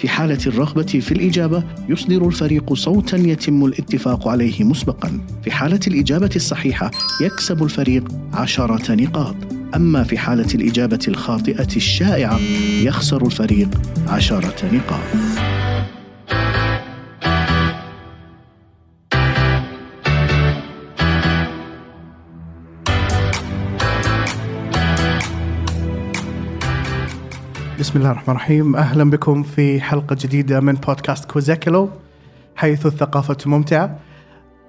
في حالة الرغبة في الإجابة يصدر الفريق صوتا يتم الاتفاق عليه مسبقا. في حالة الإجابة الصحيحة يكسب الفريق عشرة نقاط. أما في حالة الإجابة الخاطئة الشائعة يخسر الفريق عشرة نقاط. بسم الله الرحمن الرحيم. أهلا بكم في حلقة جديدة من بودكاست كوزاكيلو حيث الثقافة ممتعة.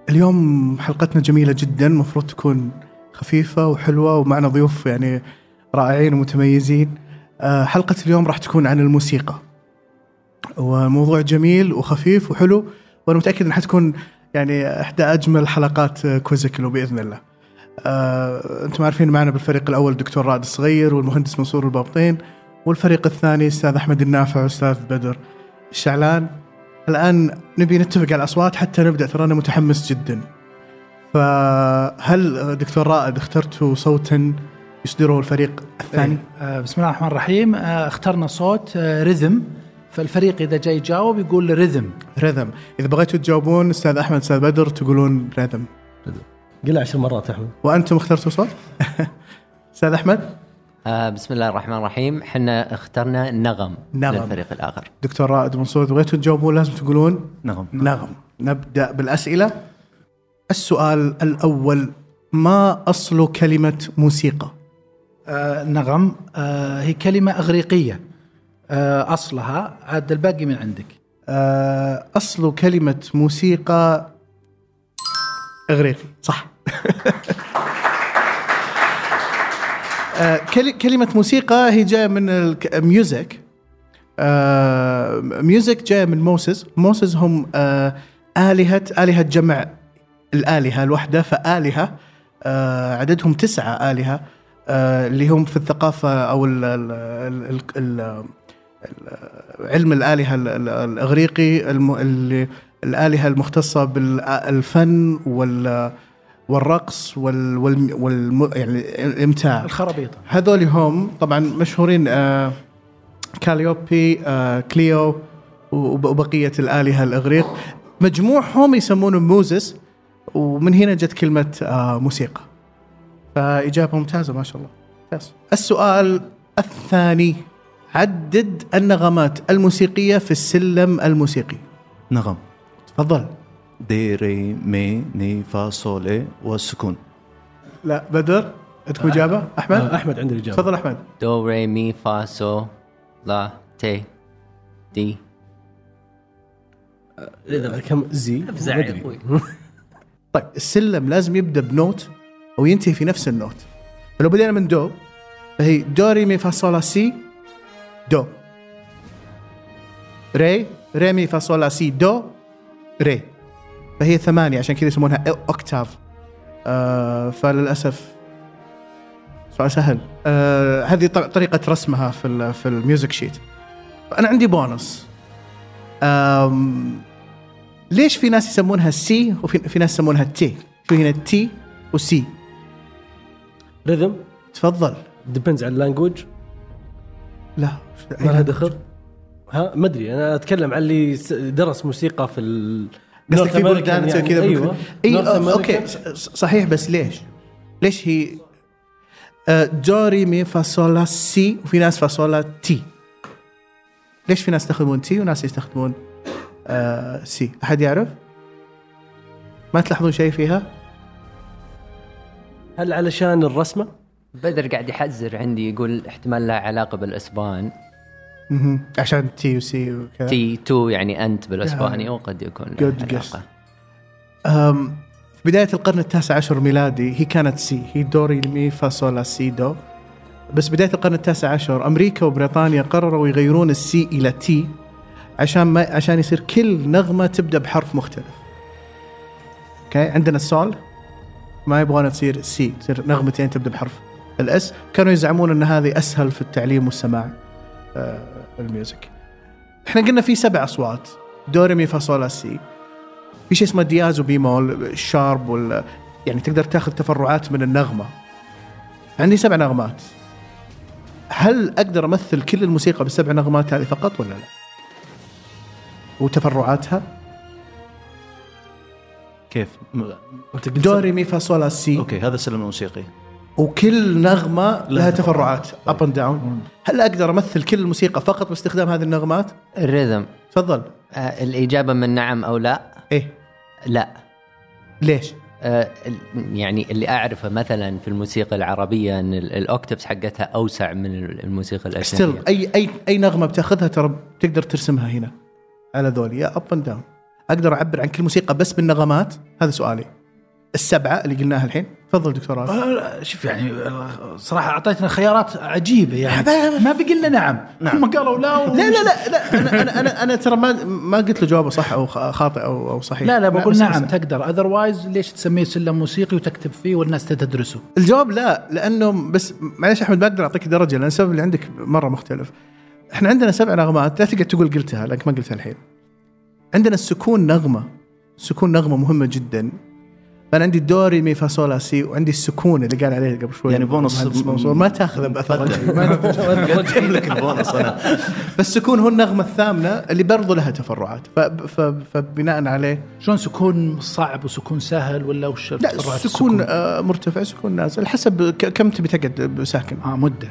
اليوم حلقتنا جميلة جدا مفروض تكون خفيفة وحلوة ومعنا ضيوف يعني رائعين ومتميزين. آه، حلقة اليوم راح تكون عن الموسيقى. وموضوع جميل وخفيف وحلو وأنا متأكد أنها حتكون يعني إحدى أجمل حلقات كوزاكيلو بإذن الله. آه، أنتم عارفين معنا بالفريق الأول الدكتور رائد الصغير والمهندس منصور البابطين. والفريق الثاني أستاذ أحمد النافع وأستاذ بدر الشعلان. الآن نبي نتفق على الأصوات حتى نبدأ ترى أنا متحمس جدا. فهل دكتور رائد اخترتوا صوتا يصدره الفريق الثاني؟ آه بسم الله الرحمن الرحيم. آه اخترنا صوت آه رذم فالفريق إذا جاي يجاوب يقول رذم رذم إذا بغيتوا تجاوبون أستاذ أحمد أستاذ بدر تقولون رذم قلها عشر مرات أحمد. وأنتم اخترتوا صوت؟ أستاذ أحمد؟ آه بسم الله الرحمن الرحيم. إحنا اخترنا نغم, نغم. للفريق الآخر. دكتور رائد منصور بغيتوا تجاوبون لازم تقولون. نغم. نغم. نبدأ بالأسئلة. السؤال الأول ما أصل كلمة موسيقى؟ آه نغم. آه هي كلمة إغريقية. آه أصلها. عاد الباقي من عندك. آه، أصل كلمة موسيقى إغريقي. صح. كلمة موسيقى هي جاية من ال music music جاية من Muses Muses هم آه، آلهة آلهة جمع الآلهة الواحدة فآلهة آه، عددهم تسعة آلهة آه، اللي هم في الثقافة أو ال ال ال ال ال علم الآلهة ال- ال- الإغريقي الآلهة المختصة بالفن وال والرقص وال, وال, وال يعني الإمتاع. الخرابيط. هذول هم طبعا مشهورين آه كاليوبي آه كليو وب- وبقية الآلهة الأغريق. مجموعهم يسمونهم Muses ومن هنا جت كلمة آه موسيقى. فإجابة ممتازة ما شاء الله. ممتاز. السؤال الثاني. عدد النغمات الموسيقية في السلم الموسيقي. نغم. تفضل. دي ري مي ني فا صول والسكون لا بدر عندكم إجابة؟ أحمد؟ آه، أحمد عندي الاجابه تفضل أحمد. دو ري مي فا سو لا تي دي. إذا كم؟ زي. طيب السلم لازم يبدأ ب note أو ينتهي في نفس ال note. فلو بدينا من دو فهي دو ري مي فا صول سي دو. ري ري مي فا صول سي دو ري. فهي ثمانية عشان كذا يسمونها octave. آه فللأسف سؤال سهل. آه هذه طريقة رسمها في ال في ال music sheet. أنا عندي بونص. ليش في ناس يسمونها سي وفي في ناس يسمونها تي في هنا تي وسي ريذم تفضل. ديبندز على اللانجوج لا. ما لها دخل؟ ها ما أدري. أنا أتكلم عن اللي درس موسيقى في ال قصدك في بلدان زي يعني. كذا أيوه اي American. أوكي صحيح بس ليش؟ ليش هي آه، دو ري مي فا صول لا سي وفي ناس فا صول لا تي ليش في ناس يستخدمون تي وناس يستخدمون آه سي أحد يعرف؟ ما تلاحظون شيء فيها؟ هل علشان الرسمة؟ بدر قاعد يحذر عندي يقول احتمال لها علاقة بالإسبان. عشان تي وسي وكذا. تي تو يعني أنت بالإسباني وقد يكون أم، في بداية القرن التاسع عشر ميلادي هي كانت سي هي دوري مي فا صول لا سي دو بس بداية القرن التاسع عشر أمريكا وبريطانيا قرروا يغيرون السي إلى تي عشان ما عشان يصير كل نغمة تبدأ بحرف مختلف. okay عندنا السول. ما يبغون تصير سي تصير نغمتين تبدأ بحرف ال S كانوا يزعمون إن هذه أسهل في التعليم والسماع. آه. ال music. إحنا قلنا في سبع أصوات. دو ري مي فا صول لا سي. في شيء اسمه دييز وبيمول ال sharp وال يعني تقدر تاخذ تفرعات من النغمة. عندي سبع نغمات. هل أقدر أمثل كل الموسيقى بالسبع نغمات هذه فقط ولا لا؟ وتفرعاتها؟ كيف؟ م- انت قلت دو ري مي فا صول لا سي. okay هذا السلم الموسيقي. وكل نغمة لها تفرعات up and down هل أقدر أمثل كل الموسيقى فقط باستخدام هذه النغمات؟ ال rhythm. تفضل. آه الإجابة من نعم أو لا؟ إيه. لا. ليش؟ آه يعني اللي أعرفه مثلا في الموسيقى العربية إن ال- ال octaves حقتها أوسع من ال- الموسيقى الأجنبية. still أي أي أي نغمة بتأخذها ترى تقدر ترسمها هنا على ذولي. يا up and down أقدر أعبر عن كل موسيقى بس بالنغمات؟ هذا سؤالي. السبعة اللي قلناها الحين. تفضل دكتور راشد آه، شوف يعني آه، صراحة أعطيتنا خيارات عجيبة يعني. ما بقي لنا نعم. هم قالوا لا و... لا لا لا لا أنا أنا أنا, أنا ترى ما ما قلت له جوابه صح أو خاطئ أو أو صحيح. لا لا بقول نعم بس- تقدر. otherwise ليش تسميه سلم موسيقي وتكتب فيه والناس تدرسه؟ الجواب لا لأنه بس معلش أحمد ما أقدر أعطيك درجة لأن السبب اللي عندك مرة مختلف. إحنا عندنا سبع نغمات لا تقعد تقول قلتها لك ما قلتها الحين. عندنا السكون نغمة السكون نغمة مهمة جدا. فانا عندي دوري مي فا صول لا سي وعندي السكون اللي قال عليه قبل شوي. يعني bonus- منصور. ما تاخذه بأثر. ما قدم لك البونص أنا. فالسكون هو النغمة الثامنة اللي برضو لها تفرعات. فبناء عليه. شلون سكون صعب وسكون سهل ولا وش لا تفرعات السكون آه، مرتفع سكون نازل حسب كم تبي تقعد ساكن. آه مدة.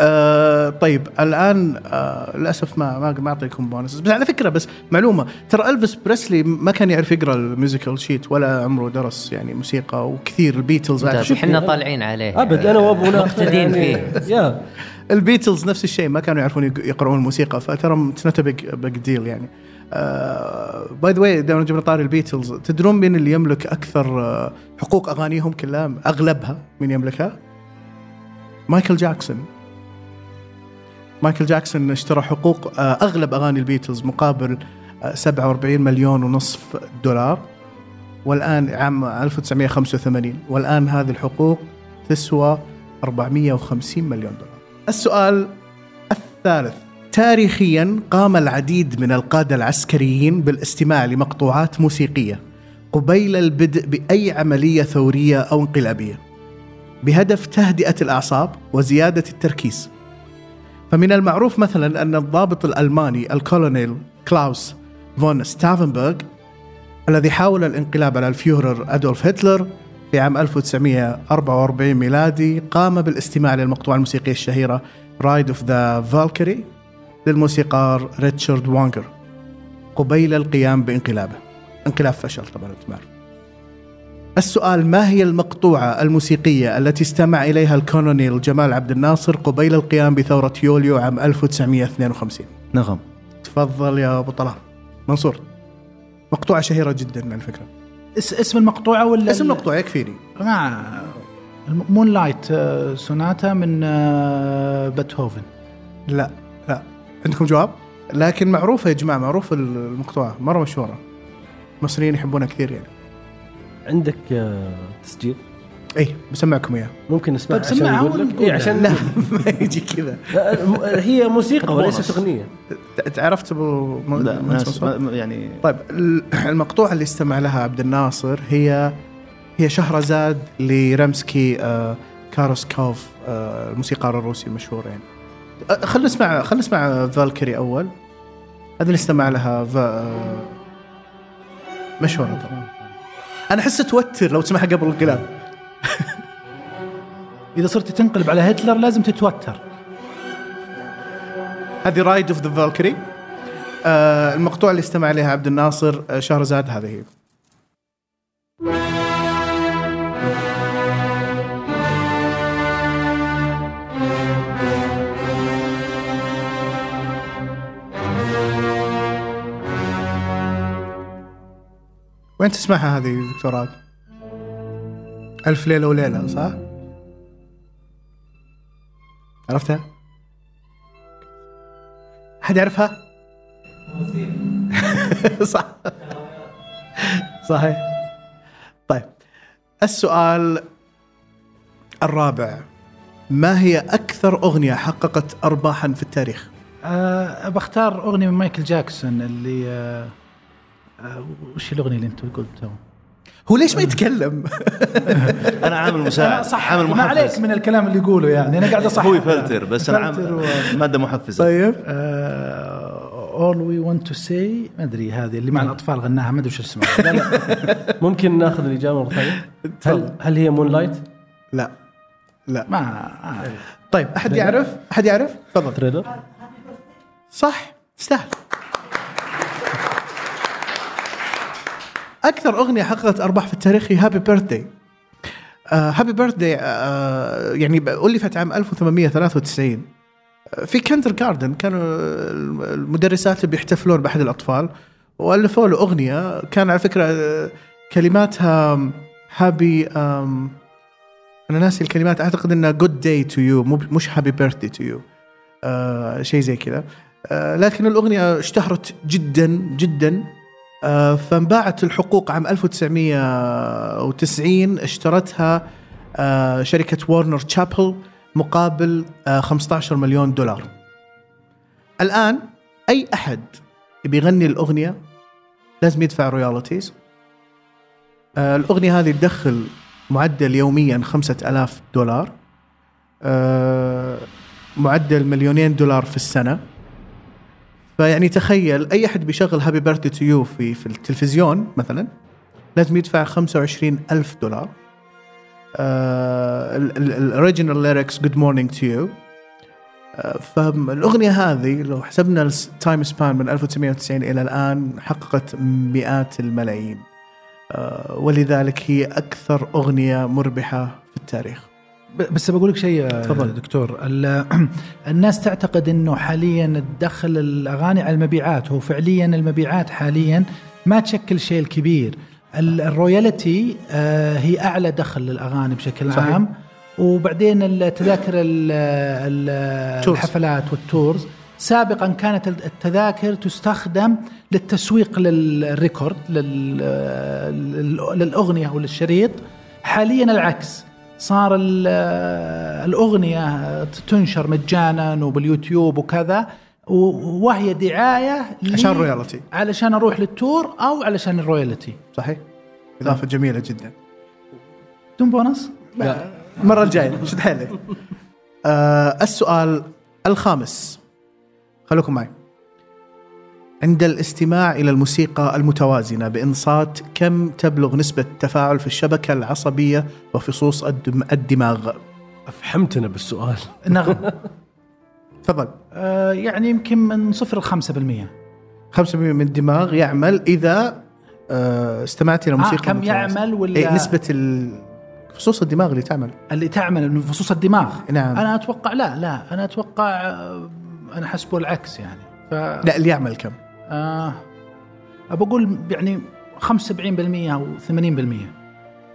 آه طيب الآن آه للأسف ما ما ما أعطيكم بونس بس على فكرة بس معلومة ترى إلفيس بريسلي ما كان يعرف يقرأ ال musical sheet ولا عمره درس يعني موسيقى وكثير. البيتلز إحنا طالعين عليه. أبد أنا وابونا مقتدين يعني- فيه. yeah. البيتلز نفس الشيء ما كانوا يعرفون يق- يقرؤون الموسيقى فترى it's not big deal يعني. by the way دائما جبنا طاري البيتلز. تدرون مين اللي يملك أكثر آه، حقوق أغانيهم كلها؟ أغلبها مين يملكها؟ مايكل جاكسون. مايكل جاكسون اشترى حقوق آه، أغلب أغاني البيتلز مقابل آه، 47 مليون ونصف دولار. والآن عام 1985 والآن هذه الحقوق تسوى 450 مليون دولار. السؤال الثالث. تاريخيا قام العديد من القادة العسكريين بالاستماع لمقطوعات موسيقية قبيل البدء بأي عملية ثورية أو انقلابية. بهدف تهدئة الأعصاب وزيادة التركيز. فمن المعروف مثلا أن الضابط الألماني الكولونيل كلاوس فون ستافنبرغ الذي حاول الانقلاب على الفيورر أدولف هتلر في عام 1944 ميلادي قام بالاستماع للمقطوعة الموسيقية الشهيرة Ride of the Valkyrie للموسيقار ريتشارد واغنر قبيل القيام بانقلابه. انقلاب فشل طبعا انت عارف السؤال ما هي المقطوعة الموسيقية التي استمع إليها الكولونيل جمال عبد الناصر قبيل القيام بثورة يوليو عام 1952 نغم تفضل يا أبو طلال. منصور مقطوعة شهيرة جدا على فكرة اس اسم المقطوعة ولا اسم المقطوعة يكفيني مع Moonlight Sonata من آه، بيتهوفن لا لا. عندكم جواب؟ لكن معروفة يا جماعة معروف المقطوعة مرة مشهورة. المصريين يحبونها كثير يعني. عندك آه، تسجيل؟ اي بسمعكم إياه. ممكن نسمع طيب عشان سمعها نقول لك؟ إيه. عشان لا ما يجي كذا. لا، الم- هي موسيقى وليست أغنية. ت- عرفت أبو يعني طيب ال- المقطوعة اللي استمع لها عبد الناصر هي هي شهرزاد لريمسكي آه كورساكوف آه الموسيقار الروسي المشهور يعني. آه خلينا نسمع خلينا نسمع فالكري أول. هذه اللي استمع لها ف... آه مشهورة طبعا أنا أحس توتر لو تسمعها قبل انقلاب. إذا صرت تنقلب على هتلر لازم تتوتر. هذه Ride of the Valkyrie المقطوعة اللي استمع لها عبد الناصر آه شهرزاد هذه وين تسمعها هذه دكتورات؟ ألف ليلة وليلة صح؟ عرفتها؟ حد يعرفها؟ صح صحيح طيب السؤال الرابع ما هي أكثر أغنية حققت أرباحا في التاريخ؟ أه بختار أغنية من مايكل جاكسون اللي أه وش الأغنية اللي أنت قلتها؟ هو ليش ما يتكلم؟ أنا عامل مساعد صح عامل ما عليك محفز من الكلام اللي يقوله يعني أنا قاعد أصحح هو يفلتر بس أنا عامل و- مادة محفزة طيب All we want to say ما أدري هذه اللي مع الأطفال غناها ما أدري وش اسمها لا لا ممكن ناخذ الاجابه مرة ثانية هل هل هي Moonlight؟ لا لا ما آه. طيب أحد يعرف؟ أحد يعرف؟ تفضل Thriller؟ صح تستاهل أكثر أغنية حققت أرباح في التاريخ هي Happy Birthday Happy Birthday يعني ألفت عام 1893 آه، في kindergarten كانوا المدرسات بيحتفلون بأحد الأطفال وألفوا له أغنية كان على فكرة آه، كلماتها happy أنا ناسي الكلمات أعتقد إنها good day to you مش happy birthday to you شيء زي كذا. آه، لكن الأغنية اشتهرت جدا جدا. فانباعت الحقوق عام 1990 اشترتها آه، شركة وارنر تشابل مقابل آه، 15 مليون دولار. الآن أي أحد بيغني الأغنية لازم يدفع royalties الأغنية هذه تدخل معدل يوميا 5000 دولار. آه، معدل مليونين دولار في السنة. فيعني تخيل أي أحد بيشغل happy birthday to you في في التلفزيون مثلا لازم يدفع 25 ألف دولار. ال original lyrics good morning to you فالأغنية هذه لو حسبنا ال time span من 1990 إلى الآن حققت مئات الملايين. آه، ولذلك هي أكثر أغنية مربحة في التاريخ. بس بقول لك شيء تفضل. تفضل دكتور ال- الناس تعتقد إنه حاليا تدخل الأغاني على المبيعات هو فعليا المبيعات حاليا ما تشكل شيء الكبير ال- ال royalty آه، هي أعلى دخل للأغاني بشكل صحيح. عام وبعدين التذاكر. الحفلات وال tours سابقا كانت التذاكر تستخدم للتسويق لل record لل- لل- للأغنية وللشريط حاليا العكس صار ال- الأغنية تنشر مجانا وباليوتيوب وكذا وهي دعاية عشان رويالتي علشان أروح للتور أو علشان الرويالتي صحيح؟ إضافة جميلة جدا. بدون بونص؟ المرة الجاية شد حيلك. آه السؤال الخامس. خلوكم معي. عند الاستماع إلى الموسيقى المتوازنة بإنصات كم تبلغ نسبة التفاعل في الشبكة العصبية وفصوص الدم الدماغ؟ افحمتنا بالسؤال. نغم تفضل. آه، يعني يمكن من صفر ل 5% 5% من الدماغ يعمل إذا آه استمعت إلى آه موسيقى كم متوازنة. يعمل ولا إيه نسبة ال- فصوص الدماغ اللي تعمل. اللي تعمل من فصوص الدماغ. نعم. أنا أتوقع لا لا أنا أتوقع آه، أنا حسبه العكس يعني. ف لا اللي يعمل كم؟ آه بقول يعني 75% أو 80%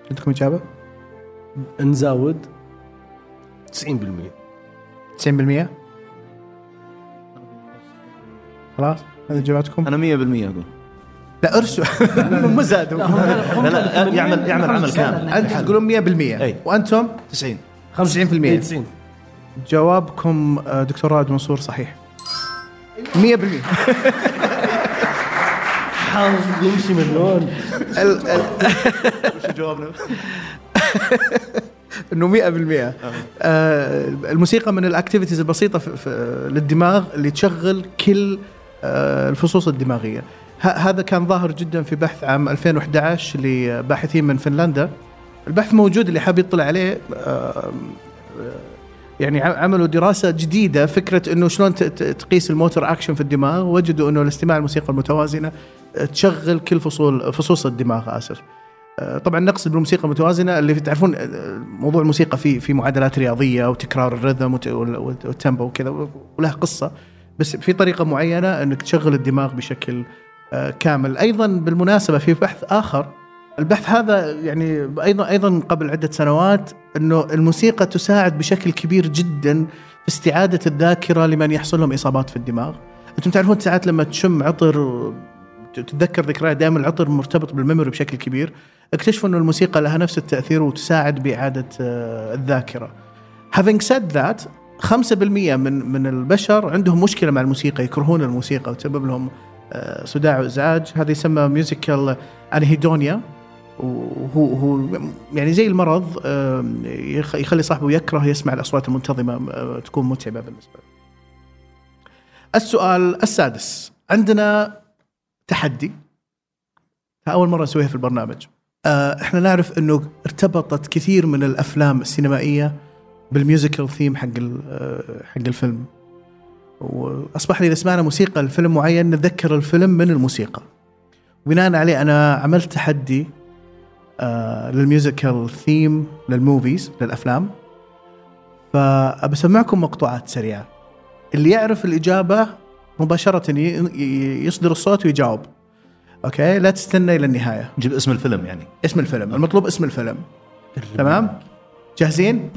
عندكم إجابة؟ نزود 90% 90% خلاص هذه إجاباتكم؟ أنا 100% أقول. لا ارسل ما زادوا. لا لا يعمل يعمل عمل كامل. أنتم تقولون 100% أي. وأنتم؟ 90 90% 90 جوابكم آه، دكتور رائد منصور صحيح. 100% حظ يمشي من ال- وش جوابنا؟ إنه 100% آه، الموسيقى من الاكتيفيتيز البسيطة في في للدماغ اللي تشغل كل آه، الفصوص الدماغية. هذا كان ظاهر جدا في بحث عام 2011 لباحثين من فنلندا. البحث موجود اللي حاب يطلع عليه آه، يعني عملوا دراسة جديدة فكرة إنه شلون تقيس الموتور أكشن في الدماغ وجدوا إنه الاستماع الموسيقى المتوازنة آه، تشغل كل فصول فصوص الدماغ آسف. آه، طبعا نقصد بالموسيقى المتوازنة اللي تعرفون آه، موضوع الموسيقى في في معادلات رياضية وتكرار الرذم وت- وال- والتيمبو وكذا ولها قصة. بس في طريقة معينة إنك تشغل الدماغ بشكل آه، كامل. أيضا بالمناسبة في بحث آخر البحث هذا يعني أيضا أيضا قبل عدة سنوات إنه الموسيقى تساعد بشكل كبير جدا في استعادة الذاكرة لمن يحصل لهم إصابات في الدماغ. أنتم تعرفون ساعات لما تشم عطر تتذكر ذكريات دائما العطر مرتبط بالميموري بشكل كبير اكتشفوا إنه الموسيقى لها نفس التأثير وتساعد بإعادة آه، الذاكرة. Having said that 5% من من البشر عندهم مشكلة مع الموسيقى يكرهون الموسيقى وتسبب لهم آه، صداع وإزعاج. هذا يسمى ميوزيكال انهيدونيا وهو هو يعني زي المرض يخ- يخلي صاحبه يكره يسمع الأصوات المنتظمة تكون متعبة بالنسبة له. السؤال السادس. عندنا تحدي. أول مرة نسويها في البرنامج. آه، إحنا نعرف إنه ارتبطت كثير من الأفلام السينمائية بال musical theme حق آه، حق الفيلم. وأصبح إذا سمعنا موسيقى لفيلم معين نتذكر الفيلم من الموسيقى. بناء عليه أنا عملت تحدي لل musical theme لل movies للأفلام. فبسمعكم مقطوعات سريعة. اللي يعرف الإجابة مباشرة يصدر الصوت ويجاوب. okay؟ لا تستنى إلى النهاية. نجيب اسم الفيلم يعني. اسم الفيلم. المطلوب اسم الفيلم. تمام؟ جاهزين؟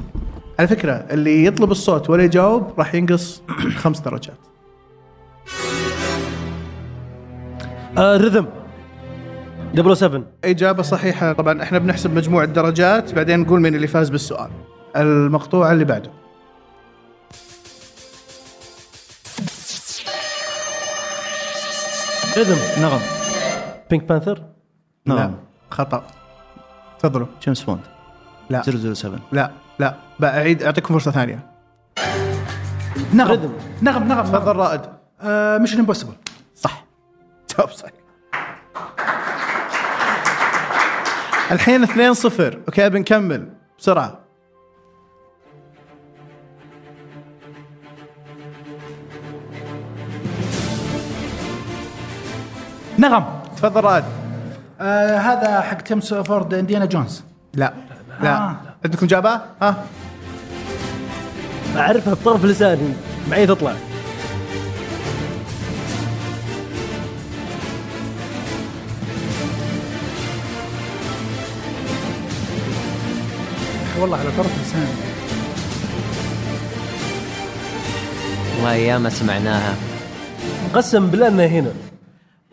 على فكرة اللي يطلب الصوت ولا يجاوب راح ينقص خمس درجات. آه ريذم. 007. إجابة صحيحة. طبعا إحنا بنحسب مجموع الدرجات بعدين نقول مين اللي فاز بالسؤال. المقطوعه اللي بعده. ريذم نغم Pink Panther لا. نعم خطأ. تفضلوا. James Bond لا. 007 لا. لا. بعيد. أعطيكم فرصة ثانية. نغم. rhythm. نغم. نغم. تفضل رائد. Mission Impossible صح. جواب صحيح. الحين 2 0 okay بنكمل بسرعة. نغم. تفضل رائد. آه هذا حق تيم فورد انديانا جونز. لا لا. آه. عندكم إجابة؟ ها؟ أعرفها بطرف لساني معي تطلع والله على طرف لساني. وايام سمعناها. قسم بالله انها هنا.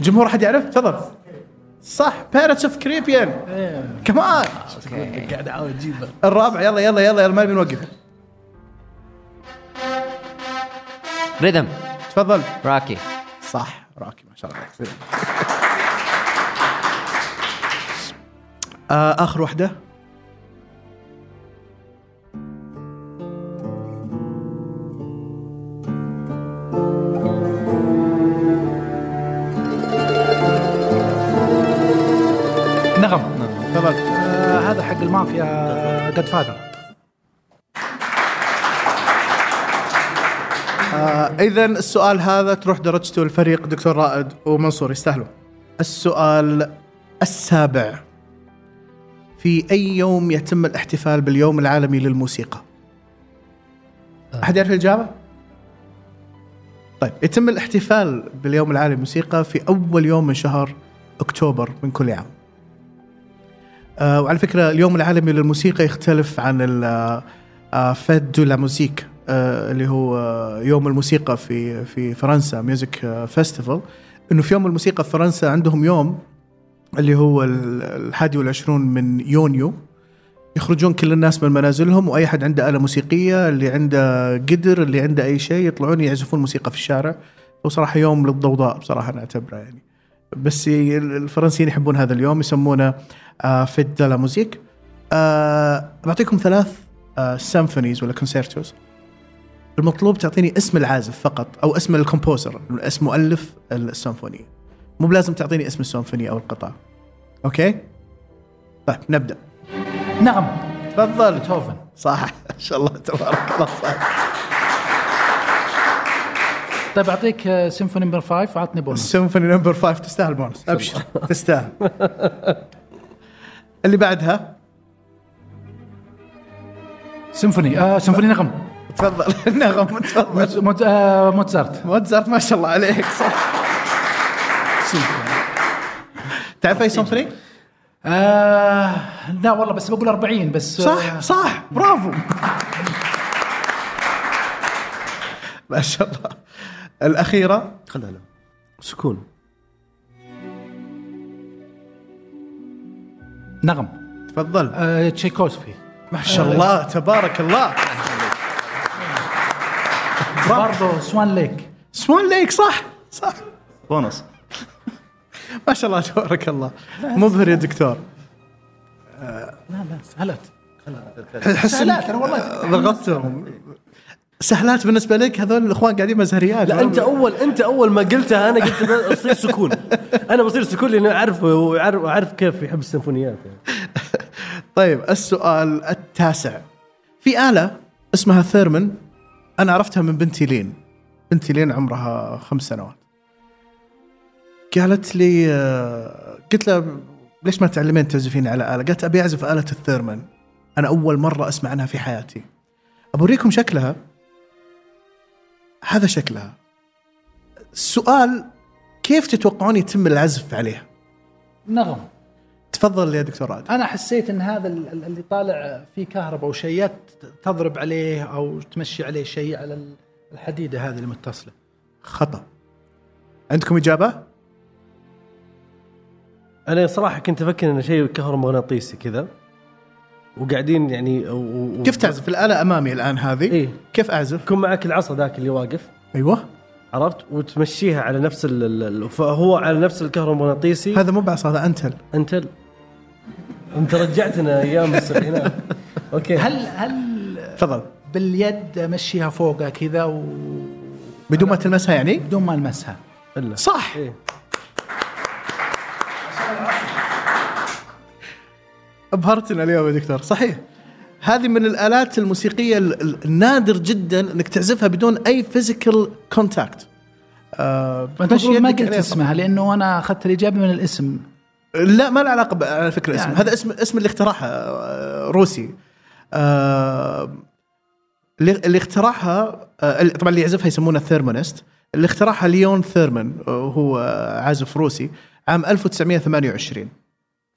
الجمهور أحد يعرف؟ تفضل. صح Pirates of the Caribbean كمان قاعد احاول اجيبها الرابع يلا يلا يلا يلا ما نبي نوقف. rhythm تفضل. Rocky صح Rocky ما شاء الله. عليك آه آخر واحدة جاد فادر آه اذا السؤال هذا تروح درجته الفريق دكتور رائد ومنصور يستاهلوا. السؤال السابع. في أي يوم يتم الاحتفال باليوم العالمي للموسيقى؟ أحد يعرف الإجابة؟ طيب يتم الاحتفال باليوم العالمي للموسيقى في أول يوم من شهر أكتوبر من كل عام. آه وعلى فكرة اليوم العالمي للموسيقى يختلف عن آه Fête de la Musique آه اللي هو آه يوم الموسيقى في في فرنسا music آه festival إنه في يوم الموسيقى في فرنسا عندهم يوم اللي هو ال- الحادي والعشرون من يونيو. يخرجون كل الناس من منازلهم وأي أحد عنده آلة موسيقية اللي عنده قدر اللي عنده أي شيء يطلعون يعزفون موسيقى في الشارع. وصراحه يوم للضوضاء بصراحة نعتبره يعني. بس الفرنسيين يحبون هذا اليوم يسمونه آه Fête la Musique. آه بعطيكم ثلاث آه symphonies ولا concertos المطلوب تعطيني اسم العازف فقط أو اسم ال composer اسم مؤلف السيمفونيه مو بلازم تعطيني اسم السيمفونيه أو القطعه okay؟ طيب نبدأ. نغم تفضل بيتهوفن صح. ما شاء الله تبارك الله. صح. طيب أعطيك آه، symphony number 5 وعطني bonus. symphony number 5 تستاهل بونس أبشر. تستاهل. اللي بعدها؟ سيمفوني. آه سيمفوني نغم. تفضل. النغم تفضل. موت- آه موتزارت. موتزارت ما شاء الله عليك. صح تعرف أي سيمفوني؟ آه لا والله بس بقول 40 بس آه، صح صح. برافو. ما شاء الله. الأخيرة؟ خلها له. سكون. نغم. تفضل. آه تشايكوفسكي ما شاء الله. تبارك الله. برضو Swan Lake. Swan Lake صح؟ صح. بونص. ما شاء الله تبارك الله. مبهر يا دكتور. لا لا سهلت. حس سهلات أنا والله ضغطتهم. سهلات بالنسبة لك؟ هذول الإخوان قاعدين مزهريات. لا أنت اول أنت أول ما قلتها أنا قلت بصير سكون. أنا بصير سكون لاني اعرف واعرف كيف يحب السيمفونيات. يعني. طيب السؤال التاسع. في آلة اسمها ثيرمن أنا عرفتها من بنتي لين. بنتي لين عمرها خمس سنوات. قالت لي آه، قلت لها ليش ما تعلمين تعزفين على آلة؟ قالت أبي أعزف آلة الثيرمن. أنا أول مرة أسمع عنها في حياتي. أوريكم شكلها. هذا شكلها. السؤال كيف تتوقعون يتم العزف عليها نغم. تفضل يا دكتور رائد. أنا حسيت إن هذا ال- ال- اللي طالع فيه كهرباء وشيات تضرب عليه أو تمشي عليه شيء على ال- الحديدة هذه المتصلة. خطأ. عندكم إجابة؟ أنا صراحة كنت أفكر انه شيء كهرومغناطيسي كذا. وقاعدين يعني و... و... كيف تعزف الآلة أمامي الآن هذه؟ إيه. كيف أعزف؟ يكون معك العصا ذاك اللي واقف أيوه عرفت وتمشيها على نفس ال... ال-. فهو على نفس الكهرومغناطيسي هذا مو بعصا هذا أنتل أنت ال... انت رجعتنا أيام السبعينات أوكي هل هل تفضل باليد امشيها فوقها كذا و بدون ما تلمسها يعني؟ بدون ما ألمسها إلا صح إيه. أبهرتنا اليوم يا دكتور. صحيح. هذه من الآلات الموسيقية ال- ال- النادر جدا إنك تعزفها بدون أي physical contact آه ما قلت اسمها لأنه أنا أخذت الإجابة من الاسم. لا ما له علاقة على فكرة اسم يعني. هذا اسم اسم اللي اخترعها آه، روسي. آه، اللي اخترعها آه، طبعا اللي يعزفها يسمونه thereminist. اللي اخترعها ليون ثيرمان آه، هو عازف روسي عام 1928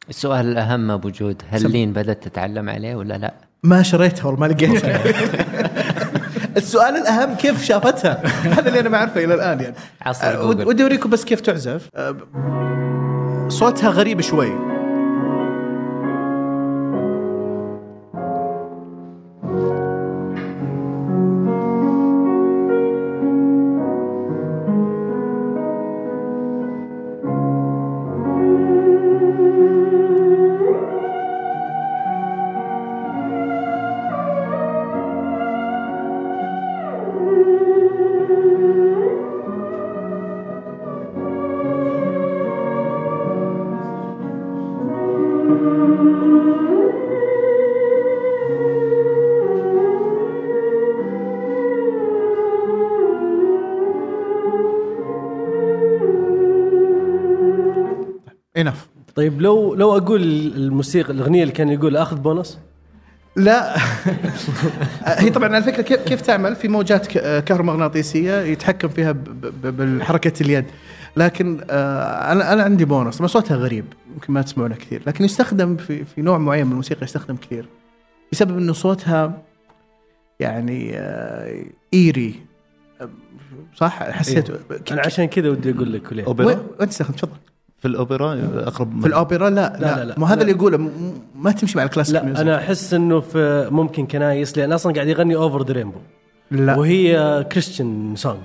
السؤال الأهم أبو جود هل سم. لين بدأت تتعلم عليه ولا لا؟ ما شريتها والله ما لقيتها السؤال الأهم كيف شافتها هذا اللي أنا ما أعرفه إلى الآن يعني عصر جوجل. ودي أوريكم بس كيف تعزف آه، صوتها غريب شوي طيب لو لو أقول الموسيقى الأغنية اللي كان يقول آخذ بونص؟ لا. هي طبعا على فكرة كيف كيف تعمل؟ في موجات كهرومغناطيسية يتحكم فيها ب- ب- بالحركة اليد. لكن آه، أنا أنا عندي بونص طبعا صوتها غريب يمكن ما تسمعونه كثير. لكن يستخدم في في نوع معين من الموسيقى يستخدم كثير بسبب إنه صوتها يعني ايري آه، صح؟ حسيت أنا عشان كذا ودي أقول لك وين تستخدم؟ تفضل. في الأوبرا أقرب في الأوبرا لا لا, لا، لا, لا. مو هذا. اللي يقوله م- ما تمشي مع الكلاسيك لا ميوزك. أنا أحس إنه في ممكن كنايس لأن أصلا قاعد يغني اوفر ذا رينبو لا وهي كريستيان سونج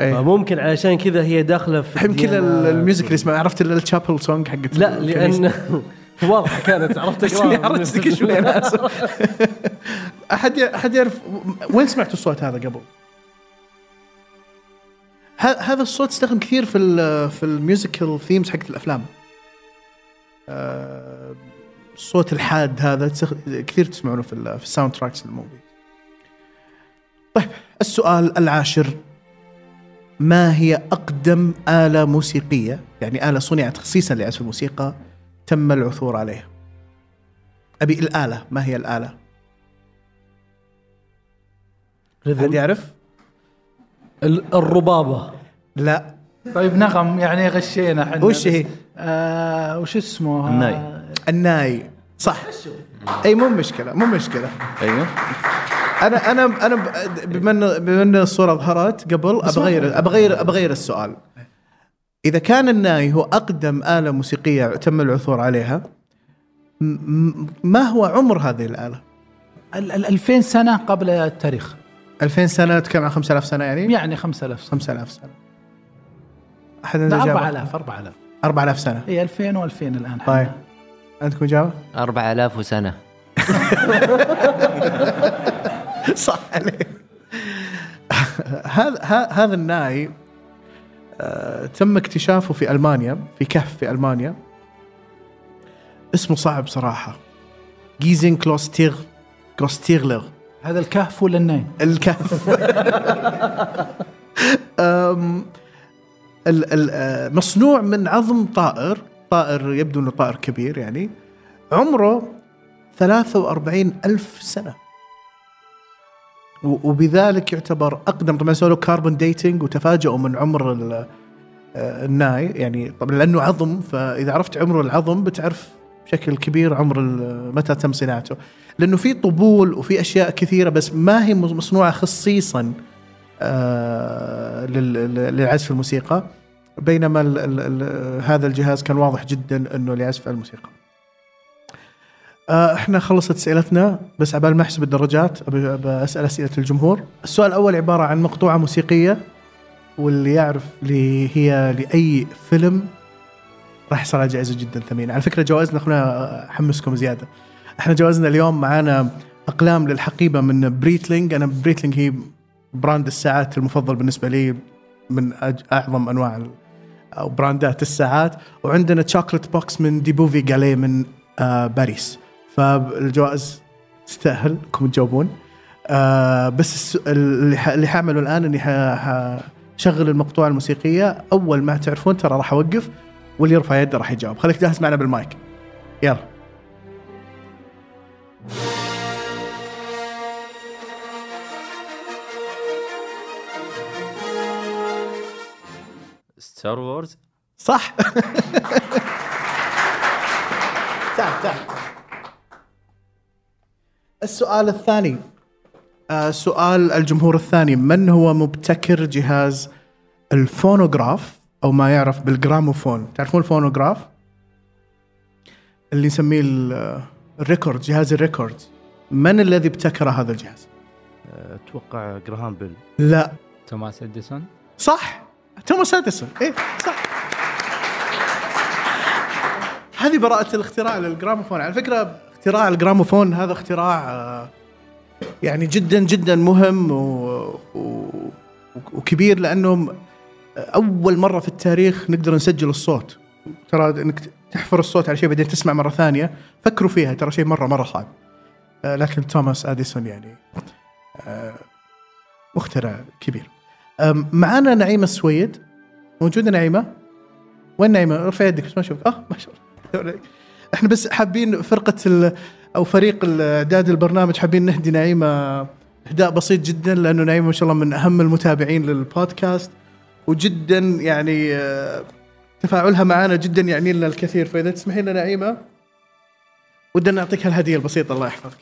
إيه. فممكن علشان كذا هي داخلة في الحين كل الديانة- ال- الميوزك اللي اسمه عرفت ال- الشابل سونج حقت لا. لأن واضحة كانت عرفت بس اني حرجتك شوي أنا اسف أحد ي- أحد يعرف وين سمعتوا الصوت هذا قبل؟ هذا الصوت استخدم كثير في ال في ال musical themes حقت الأفلام. آه، الصوت الحاد هذا كثير تسمعونه في في ال soundtracks ال movie. طيب السؤال العاشر ما هي أقدم آلة موسيقية يعني آلة صنعت خصيصا لعزف الموسيقى تم العثور عليها؟ أبي الآلة ما هي الآلة؟ أحد يعرف؟ ال- الربابة. لا. طيب نغم يعني غشينا إحنا. وش هي؟ آه وش اسمه؟ الناي. الناي. صح. أي مو مشكلة مو مشكلة. أيوه. أنا أنا أنا بما ان بما ان الصورة ظهرت قبل أبغير أبغير أبغير السؤال. إذا كان الناي هو أقدم آلة موسيقية تم العثور عليها ما هو عمر هذه الآلة؟ ال- ال- 2000 سنة قبل التاريخ. 2000 سنة نتكلم عن 5000 سنة يعني؟ يعني 5000 سنة. 5000 سنة. أحد عنده إجابة؟ 4000 4000 4000 سنة. هي 2000 و2000 الآن طيب. عندكم إجابة؟ 4000 سنه صح عليك. هذا ه- هذا الناي آه، تم اكتشافه في ألمانيا في كهف في ألمانيا. اسمه صعب صراحة. جيزين كلوستيغ كلوستيغلر هذا الكهف ولا الناي؟ الكهف آه، مصنوع من عظم طائر طائر يبدو إنه طائر كبير يعني عمره 43 ألف سنة وبذلك يعتبر أقدم طبعا سووا carbon dating وتفاجئوا من عمر آه، الناي يعني طبعا لأنه عظم فإذا عرفت عمر العظم بتعرف بشكل كبير عمر متى تم صناعته لأنه في طبول وفي أشياء كثيرة بس ما هي مصنوعة خصيصا آه، لل- لل- للعزف الموسيقى بينما ال ال ال هذا الجهاز كان واضح جدا إنه لعزف الموسيقى. آه، إحنا خلصت أسئلتنا بس عبال ما أحسب الدرجات أسأل أسئلة الجمهور. السؤال الأول عبارة عن مقطوعة موسيقية واللي يعرف اللي هي لأي فيلم راح على جائزة جدا ثمينه، على فكرة جوائزنا أخونا احمسكم زيادة. إحنا جوائزنا اليوم معانا أقلام للحقيبة من Breitling، أنا Breitling هي brand الساعات المفضل بالنسبة لي من أعظم أنواع أو brand ات الساعات. وعندنا chocolate box من Debauve et Gallais من آه باريس. فالجوائز تستاهل انكم تجاوبون. آه بس اللي اللي حاعمله الآن إني حشغل المقطوعة الموسيقية. أول ما تعرفون ترى راح أوقف. واللي يرفع يده راح يجاوب. خليك جاهز معنا بالمايك. يلا. ستار وورز صح. تعال تعال. السؤال الثاني آه سؤال الجمهور الثاني. من هو مبتكر جهاز الفونوغراف؟ أو ما يعرف بالجراموفون. تعرفون الفونوغراف؟ اللي نسميه ال- ال record جهاز ال record. من الذي ابتكر هذا الجهاز؟ أتوقع جراهام بيل. لا. توماس أديسون؟ صح. توماس أديسون. إيه صح. هذه براءة الاختراع للجراموفون. على فكرة اختراع الجراموفون هذا اختراع آه، يعني جدا جدا مهم و... و... وكبير لأنه أول مرة في التاريخ نقدر نسجل الصوت. ترى إنك تحفر الصوت على شيء بعدين تسمع مرة ثانية. فكروا فيها ترى شيء مرة مرة صعب. آه، لكن توماس أديسون يعني آه، مخترع كبير. أم، معانا نعيمة السويد موجودة نعيمة؟ وين نعيمة؟ ارفع يدك ما اشوفك آه ما شاء إحنا بس حابين فرقة ال أو فريق اعداد البرنامج حابين نهدي نعيمة إهداء بسيط جدا لأنه نعيمة ما شاء الله من أهم المتابعين للبودكاست. وجدا يعني آه، تفاعلها معنا جدا يعني لنا الكثير. فإذا تسمحين لنا نعيمة ودنا نعطيك هالهدية البسيطة الله يحفظك.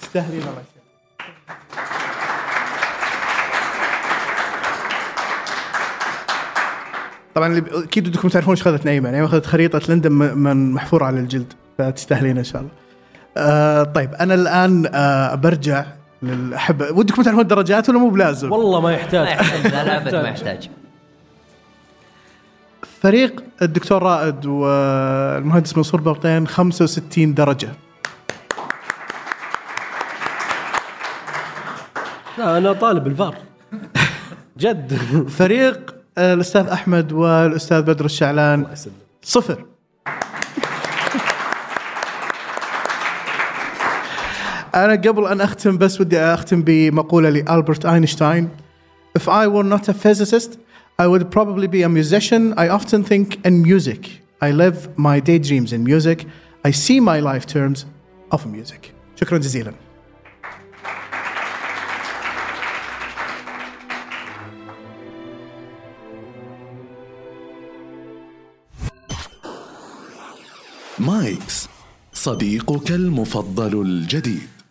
تستاهلين الله يسلمك. طبعا أكيد بدكم تعرفون إيش اخذت نعيمة، نعيمة اخذت خريطة لندن من محفوره على الجلد فتستاهلين إن شاء الله. آه طيب أنا الآن آه برجع للأحب ودكم تعرفون الدرجات ولا مو بلازم؟ والله ما يحتاج. لا لا أبد ما يحتاج. فريق الدكتور رائد والمهندس منصور بلطين 65 درجة. لا أنا طالب الفار. جد. فريق الأستاذ أحمد والأستاذ بدر الشعلان. صفر. أنا قبل أن أختم بس ودي أختم بمقولة لألبرت أينشتاين. If I were not a physicist I would probably be a musician I often think in music I live my daydreams in music I see my life terms of music شكرا جزيلا مايكس صديقك المفضل الجديد